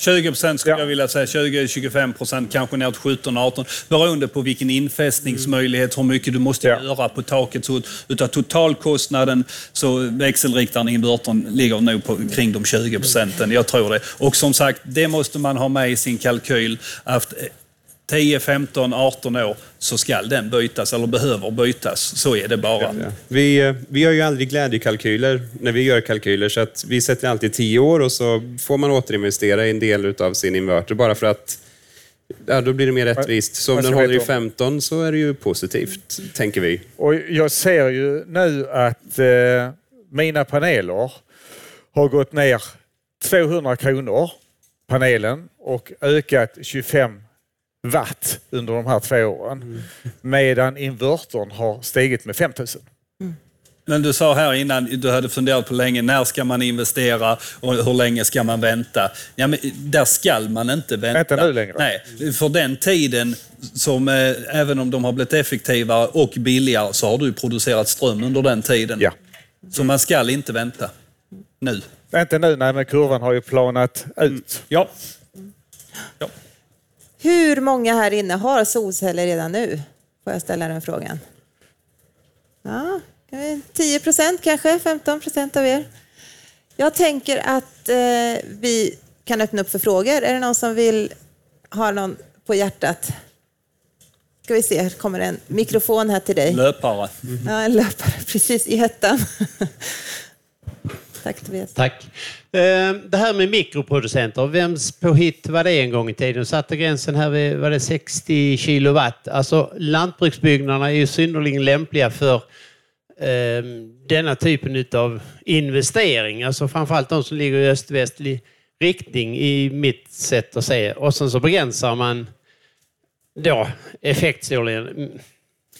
S3: 20 procent skulle
S5: Ja.
S3: jag vilja säga, 20-25 procent, kanske ner till 17-18 beroende på vilken infästningsmöjlighet, hur mycket du måste
S5: Ja.
S3: göra på taket. Så utav totalkostnaden så växelriktaren i invertern ligger nog på kring de 20 procenten. Jag tror det. Och som sagt, det måste man ha med i sin kalkyl. Att 10, 15, 18 år så ska den bytas eller behöver bytas. Så är det bara.
S4: Vi, eh, vi gör ju aldrig glädjekalkyler när vi gör kalkyler, så att vi sätter alltid 10 år och så får man återinvestera i en del av sin inverter bara för att ja, då blir det mer rättvist. Så om
S5: Man
S4: den håller i
S5: veta om-
S4: 15 så är det ju positivt, tänker vi.
S5: och jag ser ju nu att eh, mina paneler har gått ner 200 kronor, panelen, och ökat 25 watt under de här två åren. Medan invertorn har stigit med 5000.
S3: Men du sa här innan, du hade funderat på länge, när ska man investera och hur länge ska man vänta? Ja, men där ska man inte vänta.
S5: Inte nu längre.
S3: Nej, för den tiden som, eh, även om de har blivit effektivare och billigare, så har du producerat ström under den tiden.
S5: Ja.
S3: Så man ska inte vänta. Nu.
S5: Inte nu, nej, men kurvan har ju planat ut.
S3: Ja. ja.
S2: Hur många här inne har solceller redan nu? Får jag ställa den frågan? Ja, 10 procent kanske, 15 procent av er. Jag tänker att eh, vi kan öppna upp för frågor. Är det någon som vill ha någon på hjärtat? Ska vi se, här kommer en mikrofon här till dig.
S3: Löpare.
S2: Ja, en löpare precis i hettan. [LAUGHS] Tack Tobias.
S6: Tack. Ehm, det här med mikroproducenter, vems påhitt var det en gång i tiden? Satte gränsen här vid var det 60 kilowatt. Alltså lantbruksbyggnaderna är ju synnerligen lämpliga för eh, denna typen av investering. Alltså framförallt de som ligger i öst-västlig riktning i mitt sätt att se. Och sen så begränsar man då effektstorleken. Mm.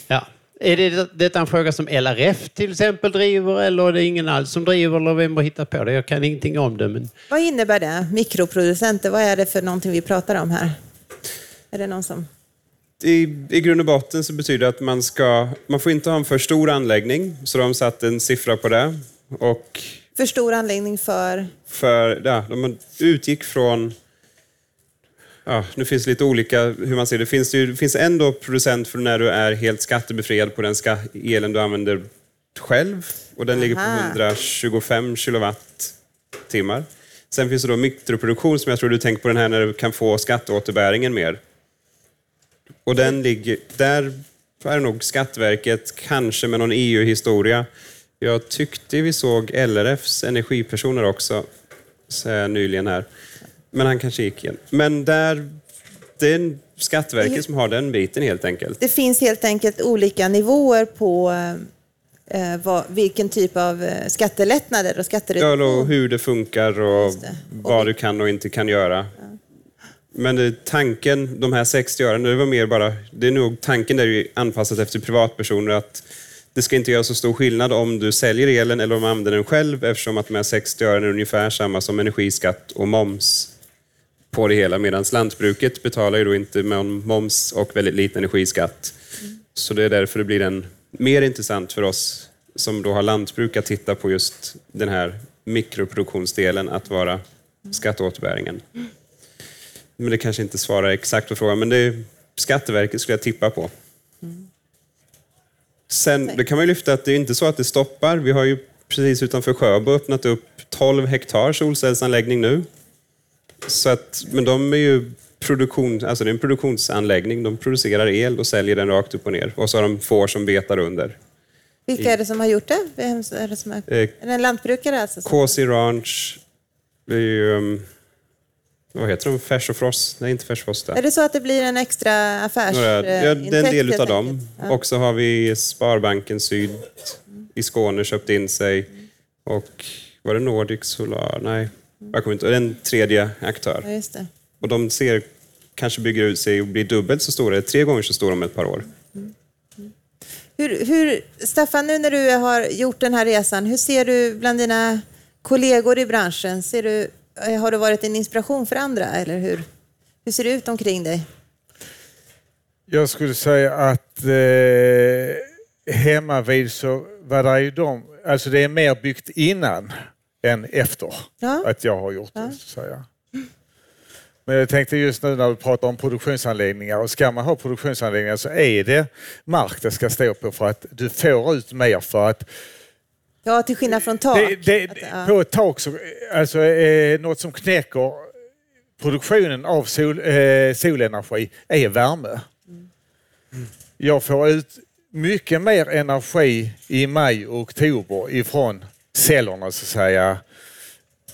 S6: Ja. Är det, detta en fråga som LRF till exempel driver eller är det ingen alls som driver eller vem har hittat på det? Jag kan ingenting om det. Men...
S2: Vad innebär det? Mikroproducenter, vad är det för någonting vi pratar om här? Är det någon som...
S4: I, I grund och botten så betyder det att man ska, man får inte ha en för stor anläggning, så de har satt en siffra på det. Och
S2: För stor anläggning för...
S4: för, ja, de utgick från... Ja, nu finns det lite olika hur man ser det. Finns det, ju, finns ändå producent för när du är helt skattebefriad på den ska, elen du använder själv. Och den ligger på
S2: Aha.
S4: 125 kilowattimmar. Sen finns det då mikroproduktion som jag tror du tänker på den här när du kan få skatteåterbäringen mer. Och den ligger, där är nog Skatteverket, kanske med någon EU-historia. Jag tyckte vi såg LRFs energipersoner också, så nyligen här. Men han kanske gick igen. Men där, det är Skatteverket som har den biten helt enkelt.
S2: Det finns helt enkelt olika nivåer på eh, vad, vilken typ av eh, skattelättnader och
S4: Ja,
S2: skattereduktion.
S4: och hur det funkar och
S2: det. Och
S4: vad
S2: vi-
S4: du kan och inte kan göra. Men det, tanken, de här 60 ören, det var mer bara, det är nog tanken där är anpassat efter privatpersoner att det ska inte göra så stor skillnad om du säljer elen eller om man använder den själv eftersom att de här 60 ören är ungefär samma som energiskatt och moms på det hela medan lantbruket betalar ju då inte med moms och väldigt liten energiskatt. Så det är därför det blir en, mer intressant för oss som då har lantbruk att titta på just den här mikroproduktionsdelen att vara skatteåterbäringen. Men det kanske inte svarar exakt på frågan, men det är Skatteverket skulle jag tippa på. Sen, det kan man ju lyfta att det är inte så att det stoppar. Vi har ju precis utanför Sjöbo öppnat upp 12 hektar solcellsanläggning nu. Så att, men de är ju produktion, alltså det är en produktionsanläggning. De producerar el och säljer den rakt upp och ner. Och så har de får som betar under.
S2: Vilka är det som har gjort det? Vem är det som är,
S4: Eh,
S2: är det en lantbrukare alltså?
S4: Cozy Ranch, det är ju, um, vad heter de? Färs och Frost? Nej, inte Färs och Frost.
S2: Är det så att det blir en extra affärs...
S4: Några, ja, det är en del utav dem.
S2: Ja.
S4: Och så har vi Sparbanken Syd i Skåne köpt in sig. Och var det Nordic Solar? Nej, jag kommer inte är en tredje aktör.
S2: Ja, just det.
S4: Och de ser, kanske bygger ut sig och blir dubbelt så stora, tre gånger så stora om ett par år.
S2: Hur, hur, Staffan, nu när du har gjort den här resan, hur ser du bland dina kollegor i branschen? Ser du, eh, har du varit en inspiration för andra, eller hur? Hur ser det ut omkring dig?
S5: Jag skulle säga att eh, hemma vid så var det ju de, alltså det är mer byggt innan än efter
S2: Ja.
S5: att jag har gjort det. Så säga. Men jag tänkte just nu när vi pratar om produktionsanläggningar och ska man ha produktionsanläggningar så är det mark det ska stå på för att du får ut mer för att
S2: Ja, till skillnad från tak.
S5: det, det,
S2: Att, ja.
S5: På ett tak så, alltså eh, något som knäcker produktionen av sol, eh, solenergi är värme. Jag får ut mycket mer energi i maj och oktober ifrån cellerna så att säga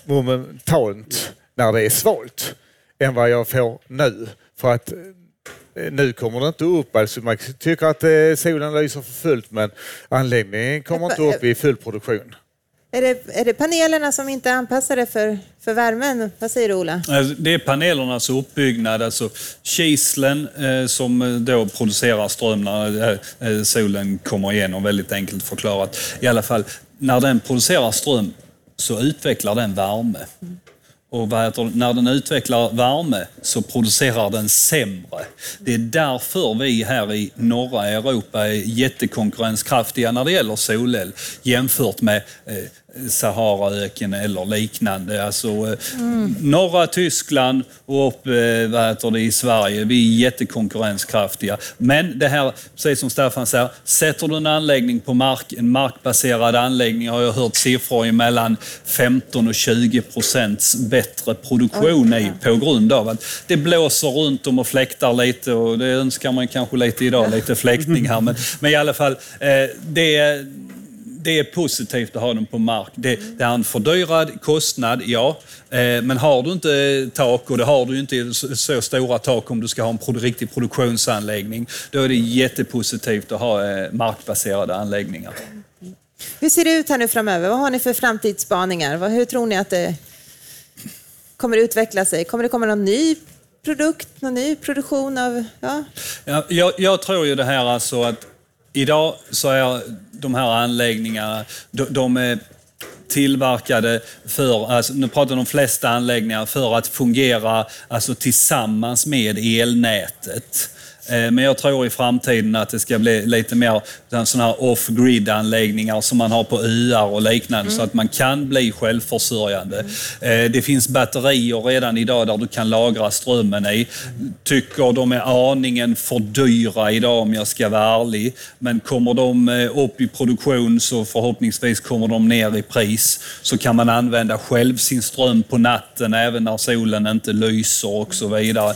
S5: momentant när det är svalt än vad jag får nu. För att eh, nu kommer det inte upp, alltså man tycker att eh, solen lyser för fullt men anläggningen kommer inte upp i full produktion.
S2: Är, det, är det panelerna som inte är anpassade för, för värmen? Vad säger du, Ola?
S3: Alltså, Det är panelernas uppbyggnad, alltså kislen eh, som då producerar ström när eh, solen kommer igenom, väldigt enkelt förklarat. I alla fall, när den producerar ström så utvecklar den värme. Och när den utvecklar värme så producerar den sämre. Det är därför vi här i norra Europa är jättekonkurrenskraftiga när det gäller solel jämfört med eh, Saharaöken eller liknande. Alltså, eh, Norra Tyskland och upp eh, vad heter det, i Sverige, vi är jättekonkurrenskraftiga. Men det här, precis som Staffan säger, sätter du en anläggning på mark, en markbaserad anläggning har jag hört siffror mellan 15 och 20 procents bättre produktion i på grund av att det blåser runt om och fläktar lite och det önskar man kanske lite idag, lite fläktning här. Men, men i alla fall, eh, det är det är positivt att ha dem på mark. Det, det är en fördyrad kostnad, ja. Eh, Men har du inte tak, och det har du inte så, så stora tak om du ska ha en riktig produktionsanläggning, då är det jättepositivt att ha eh, markbaserade anläggningar.
S2: Hur ser det ut här nu framöver? Vad har ni för framtidsspaningar? Hur tror ni att det kommer utveckla sig? Kommer det komma någon ny produkt, någon ny produktion av... Ja,
S3: Ja, jag, jag tror ju det här alltså att idag så är de här anläggningarna, de, de är tillverkade för, alltså, nu pratar jag om de flesta anläggningar, för att fungera alltså, tillsammans med elnätet. Eh, men jag tror i framtiden att det ska bli lite mer sådana här off-grid anläggningar som man har på öar och liknande så att man kan bli självförsörjande. Mm. Det finns batterier redan idag där du kan lagra strömmen i. Tycker de är aningen för dyra idag om jag ska vara ärlig. Men kommer de eh, upp i produktion så förhoppningsvis kommer de ner i pris. Så kan man använda själv sin ström på natten även när solen inte lyser och så vidare.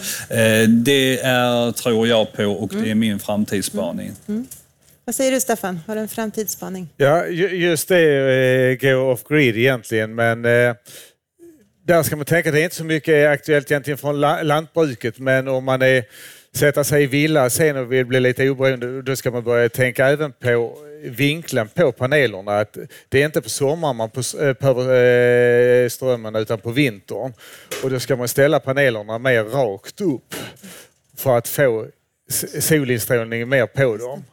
S3: Det är, tror jag på och det är min framtidsspaning.
S2: vad säger du, Staffan? Har du en framtidsspaning?
S5: Ja, ju- just det eh, gå off-grid egentligen, men eh, där ska man tänka, det är inte så mycket aktuellt egentligen från la- lantbruket, men om man är, sätter sig i villa sen och vill bli lite oberoende, då ska man börja tänka även på vinkeln på panelerna. Att det är inte på sommaren man på, eh, behöver eh, strömmen utan på vintern. Och då ska man ställa panelerna mer rakt upp för att få solinstrålning mer på dem.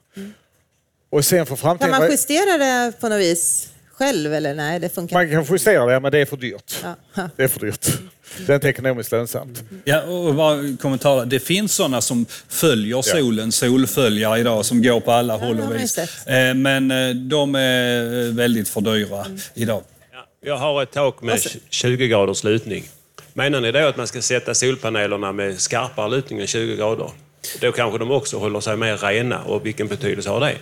S5: Och sen för
S2: Kan
S5: framtiden...
S2: man justera det på något vis själv eller nej, det funkar
S5: Man kan justera det, men det är för dyrt.
S2: Ja, ja.
S5: Det är för dyrt. Det är inte ekonomiskt lönsamt.
S3: Ja, och bara kommentarer. Det finns sådana som följer solen, solföljare idag, som går på alla håll och vis. Eh, Men eh, de är väldigt för dyra idag.
S7: Jag har ett tak med 20 graders lutning. Menar ni då att man ska sätta solpanelerna med skarpare lutning än 20 grader? Då kanske de också håller sig mer rena och vilken betydelse har det?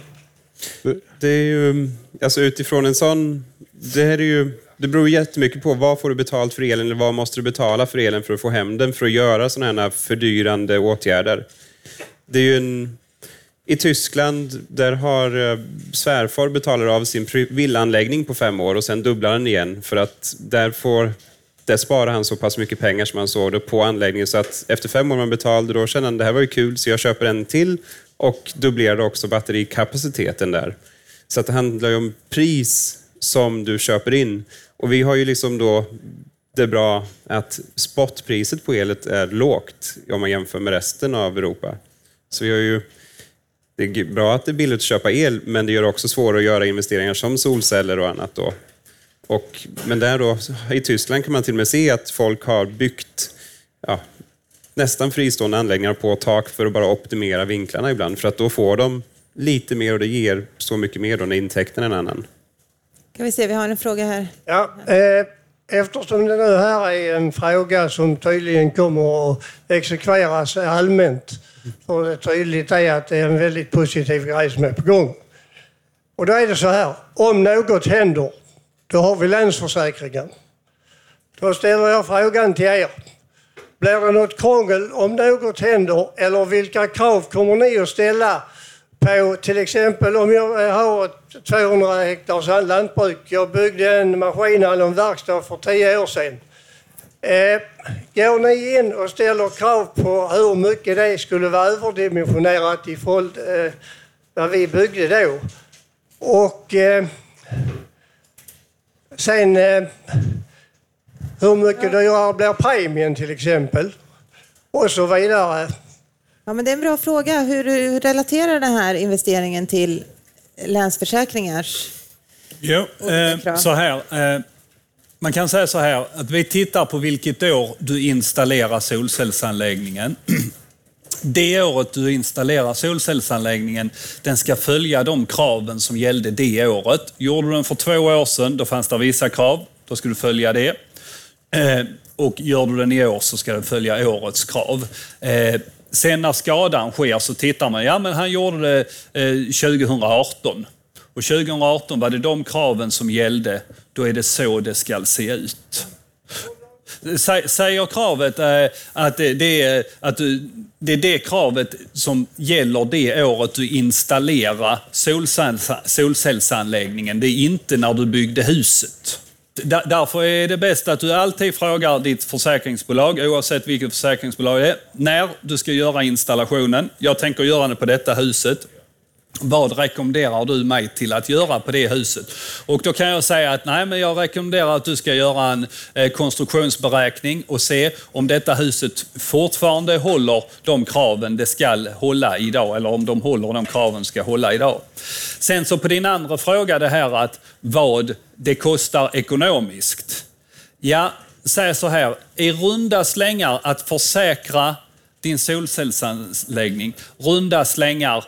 S4: Det är ju, alltså utifrån en sån, det här är ju, det beror jättemycket på vad får du betalt för elen eller vad måste du betala för elen för att få hem den för att göra sådana här fördyrande åtgärder. Det är ju en, I Tyskland, där har eh, svärfar betalar av sin villanläggning på fem år och sen dubblar den igen för att där får där sparade han så pass mycket pengar som han såg det på anläggningen så att efter fem år man betalade då kände han det här var ju kul så jag köper en till och dubblerade också batterikapaciteten där. Så att det handlar ju om pris som du köper in. Och vi har ju liksom då det bra att spotpriset på elet är lågt om man jämför med resten av Europa. Så vi har ju, det är bra att det är billigt att köpa el, men det gör det också svårare att göra investeringar som solceller och annat. Då. Och, men där då, i Tyskland kan man till och med se att folk har byggt ja, nästan fristående anläggningar på tak för att bara optimera vinklarna ibland. För att då får de lite mer och det ger så mycket mer då när intäkten är en annan.
S2: Kan vi se, vi har en fråga här.
S8: Ja, eh, eftersom det nu här är en fråga som tydligen kommer att exekveras allmänt. Så det tydligt är att det är en väldigt positiv grej som är på gång. Och då är det så här, om något händer, då har vi Länsförsäkringen. Då ställer jag frågan till er. Blir det något krångel om något händer eller vilka krav kommer ni att ställa på till exempel om jag har ett 200 hektar lantbruk. Jag byggde en maskin eller en verkstad för tio år sedan. Eh, går ni in och ställer krav på hur mycket det skulle vara överdimensionerat i förhållande eh, vad vi byggde då? Och eh, sen eh, hur mycket dyrare blir premien till exempel? Och så vidare.
S2: Ja, men det är en bra fråga. Hur, hur relaterar den här investeringen till Länsförsäkringars
S3: Jo, eh, så här. Eh, man kan säga så här att vi tittar på vilket år du installerar solcellsanläggningen. [CLEARS THROAT] Det året du installerar solcellsanläggningen, den ska följa de kraven som gällde det året. Gjorde du den för två år sedan, då fanns det vissa krav. Då ska du följa det. Eh, och gör du den i år så ska den följa årets krav. Eh, sen när skadan sker så tittar man, ja men han gjorde det eh, 2018. Och 2018 var det de kraven som gällde, då är det så det ska se ut. Säger kravet eh, att det är, att det är det kravet som gäller det året du installerar solcellsanläggningen. Det är inte när du byggde huset. Därför är det bäst att du alltid frågar ditt försäkringsbolag, oavsett vilket försäkringsbolag det är, när du ska göra installationen. Jag tänker göra det på detta huset. Vad rekommenderar du mig till att göra på det huset? Och då kan jag säga att nej, men jag rekommenderar att du ska göra en eh, konstruktionsberäkning och se om detta huset fortfarande håller de kraven det ska hålla idag, eller om de håller de kraven ska hålla idag. Sen så på din andra fråga, det här att vad det kostar ekonomiskt. Ja, säg så här, i runda slängar att försäkra din solcellsanläggning, runda slängar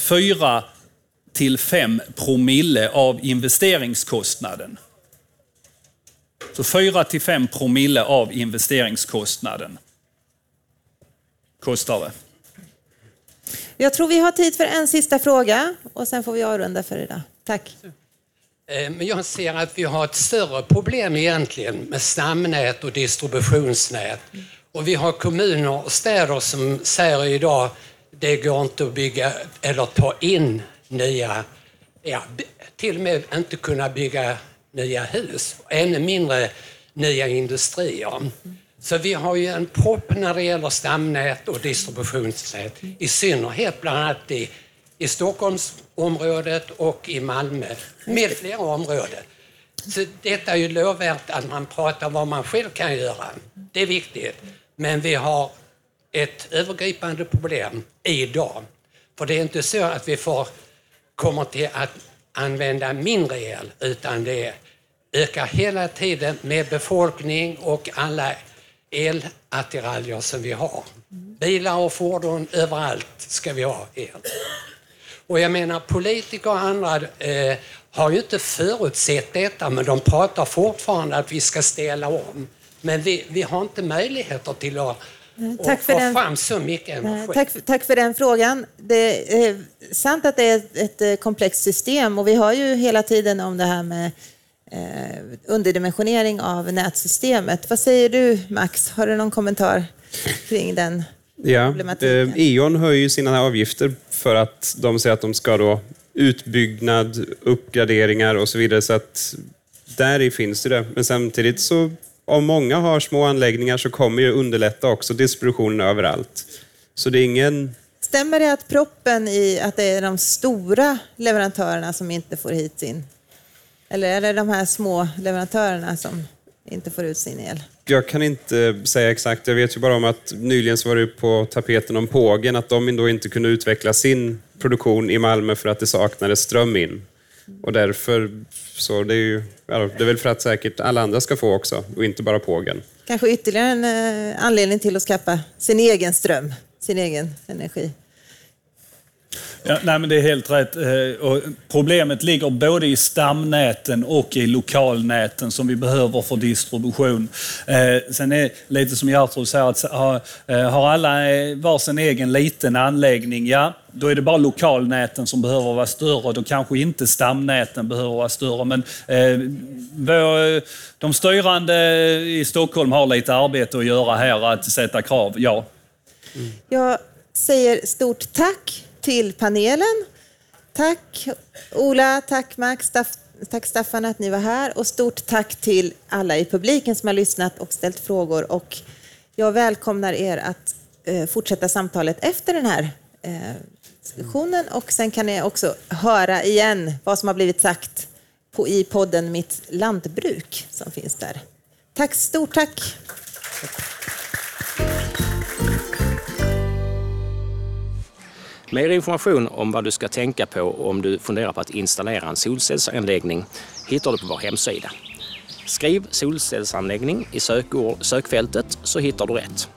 S3: 4 till 5 promille av investeringskostnaden. Så 4 till 5 promille av investeringskostnaden kostar det.
S2: Jag tror vi har tid för en sista fråga och sen får vi avrunda för idag. Tack.
S9: Eh, men jag ser att vi har ett större problem egentligen med stamnät och distributionsnät. Och vi har kommuner och städer som säger idag det går inte att bygga eller ta in nya, ja, till och med inte kunna bygga nya hus, ännu mindre nya industrier. Så vi har ju en propp när det gäller stamnät och distributionsnät, i synnerhet bland annat i, i Stockholmsområdet och i Malmö, med flera områden. Så detta är ju lovvärt att man pratar om vad man själv kan göra. Det är viktigt. Men vi har ett övergripande problem idag. För det är inte så att vi får, kommer till att använda mindre el, utan det ökar hela tiden med befolkning och alla elattiraljer som vi har. Bilar och fordon, överallt ska vi ha el. Och jag menar politiker och andra eh, har ju inte förutsett detta men de pratar fortfarande att vi ska ställa om Men vi, vi har inte möjligheter till att,
S2: tack
S9: att
S2: för den-
S9: fram så mycket energi.
S2: Tack, tack för den frågan. Det är sant att det är ett, eh, komplext system och vi har ju hela tiden om det här med eh, underdimensionering av nätsystemet. Vad säger du Max? Har du någon kommentar kring den
S4: Ja,
S2: problematiken?
S4: eh, E.ON höjer ju sina avgifter för att de säger att de ska då utbyggnad, uppgraderingar och så vidare. Så att där i finns det. Men samtidigt så om många har små anläggningar så kommer ju underlätta också distributionen överallt. Så det är ingen...
S2: Stämmer det att proppen i att det är de stora leverantörerna som inte får hit sin? Eller är det de här små leverantörerna som inte får ut sin el?
S4: Jag kan inte säga exakt. Jag vet ju bara om att nyligen så var det på tapeten om Pågen att de då inte kunde utveckla sin produktion i Malmö för att det saknades ström in. Och därför så det är ju, det är väl för att säkert alla andra ska få också och inte bara Pågen.
S2: Kanske ytterligare en eh, anledning till att skaffa sin egen ström, sin egen energi.
S3: Ja, nej, men det är helt rätt. Eh, och problemet ligger både i stamnäten och i lokalnäten som vi behöver för distribution. Eh, sen är det lite som Gertrud säger, att eh, har alla varsin egen liten anläggning, ja, då är det bara lokalnäten som behöver vara större. Då kanske inte stamnäten behöver vara större. Men eh, de styrande i Stockholm har lite arbete att göra här, att sätta krav, ja.
S2: Jag säger stort tack till panelen. Tack Ola, tack Max, Staff, tack Staffan att ni var här och stort tack till alla i publiken som har lyssnat och ställt frågor. Och jag välkomnar er att eh, fortsätta samtalet efter den här eh, diskussionen och sen kan ni också höra igen vad som har blivit sagt på, i podden Mitt lantbruk som finns där. Tack, stort tack!
S1: Mer information om vad du ska tänka på om du funderar på att installera en solcellsanläggning hittar du på vår hemsida. Skriv solcellsanläggning i sökord, sökfältet så hittar du rätt.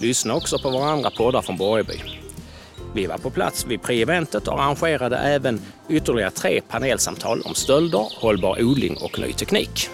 S1: Lyssna också på våra andra poddar från Borgeby. Vi var på plats vid pre-eventet och arrangerade även ytterligare tre panelsamtal om stölder, hållbar odling och ny teknik.